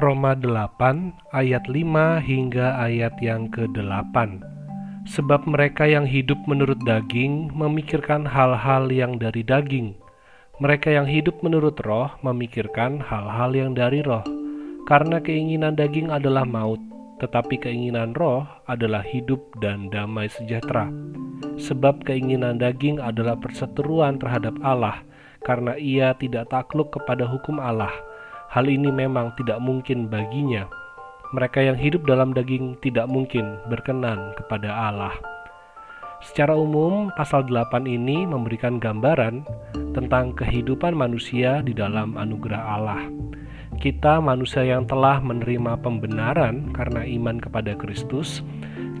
Roma 8 ayat 5 hingga ayat yang ke-8 Sebab mereka yang hidup menurut daging memikirkan hal-hal yang dari daging. Mereka yang hidup menurut roh memikirkan hal-hal yang dari roh. Karena keinginan daging adalah maut Tetapi keinginan roh adalah hidup dan damai sejahtera. Sebab keinginan daging adalah perseteruan terhadap Allah Karena ia tidak takluk kepada hukum Allah Hal ini memang tidak mungkin baginya. Mereka yang hidup dalam daging tidak mungkin berkenan kepada Allah. Secara umum, pasal 8 ini memberikan gambaran tentang kehidupan manusia di dalam anugerah Allah. Kita manusia yang telah menerima pembenaran karena iman kepada Kristus,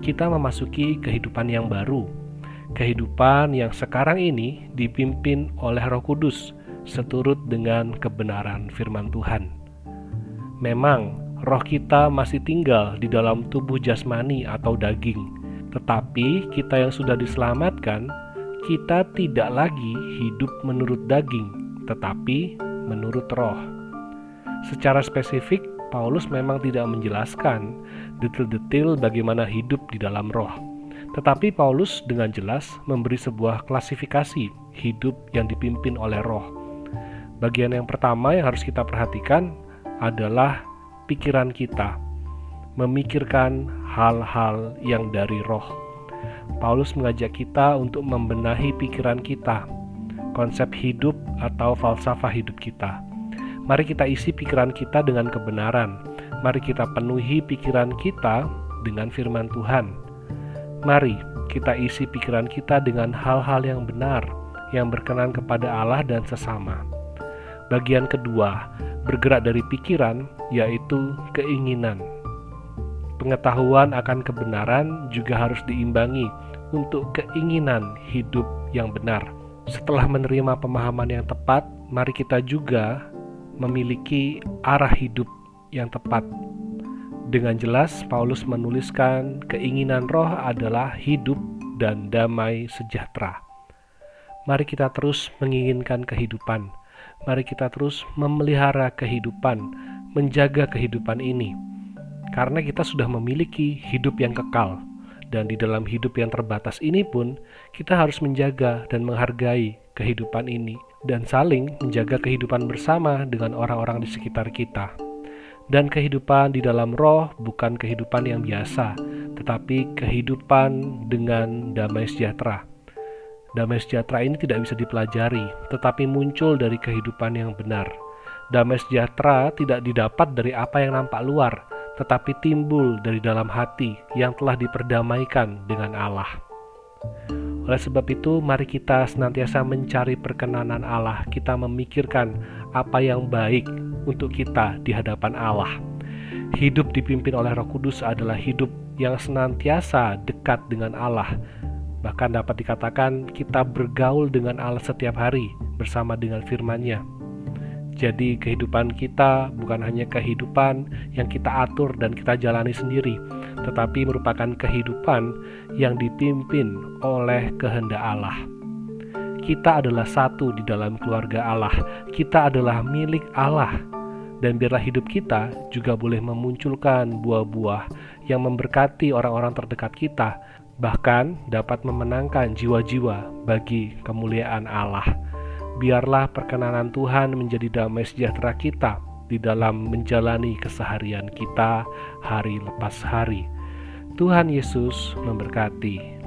kita memasuki kehidupan yang baru. Kehidupan yang sekarang ini dipimpin oleh Roh Kudus seturut dengan kebenaran firman Tuhan. Memang, roh kita masih tinggal di dalam tubuh jasmani atau daging, tetapi kita yang sudah diselamatkan, kita tidak lagi hidup menurut daging, tetapi menurut roh. Secara spesifik, Paulus memang tidak menjelaskan detail-detail bagaimana hidup di dalam roh. Tetapi Paulus dengan jelas memberi sebuah klasifikasi hidup yang dipimpin oleh roh Bagian yang pertama yang harus kita perhatikan adalah pikiran kita, memikirkan hal-hal yang dari roh. Paulus mengajak kita untuk membenahi pikiran kita, konsep hidup atau falsafah hidup kita. Mari kita isi pikiran kita dengan kebenaran. Mari kita penuhi pikiran kita dengan firman Tuhan. Mari kita isi pikiran kita dengan hal-hal yang benar, yang berkenan kepada Allah dan sesama. Bagian kedua, bergerak dari pikiran, yaitu keinginan. Pengetahuan akan kebenaran juga harus diimbangi untuk keinginan hidup yang benar. Setelah menerima pemahaman yang tepat, mari kita juga memiliki arah hidup yang tepat. Dengan jelas, Paulus menuliskan keinginan roh adalah hidup dan damai sejahtera. Mari kita terus menginginkan kehidupan mari kita terus memelihara kehidupan, menjaga kehidupan ini. Karena kita sudah memiliki hidup yang kekal, dan di dalam hidup yang terbatas ini pun kita harus menjaga dan menghargai kehidupan ini dan saling menjaga kehidupan bersama dengan orang-orang di sekitar kita. Dan kehidupan di dalam roh bukan kehidupan yang biasa, tetapi kehidupan dengan damai sejahtera Damai sejahtera ini tidak bisa dipelajari, tetapi muncul dari kehidupan yang benar. Damai sejahtera tidak didapat dari apa yang nampak luar, tetapi timbul dari dalam hati yang telah diperdamaikan dengan Allah. Oleh sebab itu, mari kita senantiasa mencari perkenanan Allah. Kita memikirkan apa yang baik untuk kita di hadapan Allah. Hidup dipimpin oleh Roh Kudus adalah hidup yang senantiasa dekat dengan Allah, Bahkan dapat dikatakan kita bergaul dengan Allah setiap hari bersama dengan firman-Nya. Jadi kehidupan kita bukan hanya kehidupan yang kita atur dan kita jalani sendiri, tetapi merupakan kehidupan yang dipimpin oleh kehendak Allah. Kita adalah satu di dalam keluarga Allah. Kita adalah milik Allah. Dan biarlah hidup kita juga boleh memunculkan buah-buah yang memberkati orang-orang terdekat kita bahkan dapat memenangkan jiwa-jiwa bagi kemuliaan Allah. Biarlah perkenanan Tuhan menjadi damai sejahtera kita di dalam menjalani keseharian kita hari lepas hari. Tuhan Yesus memberkati.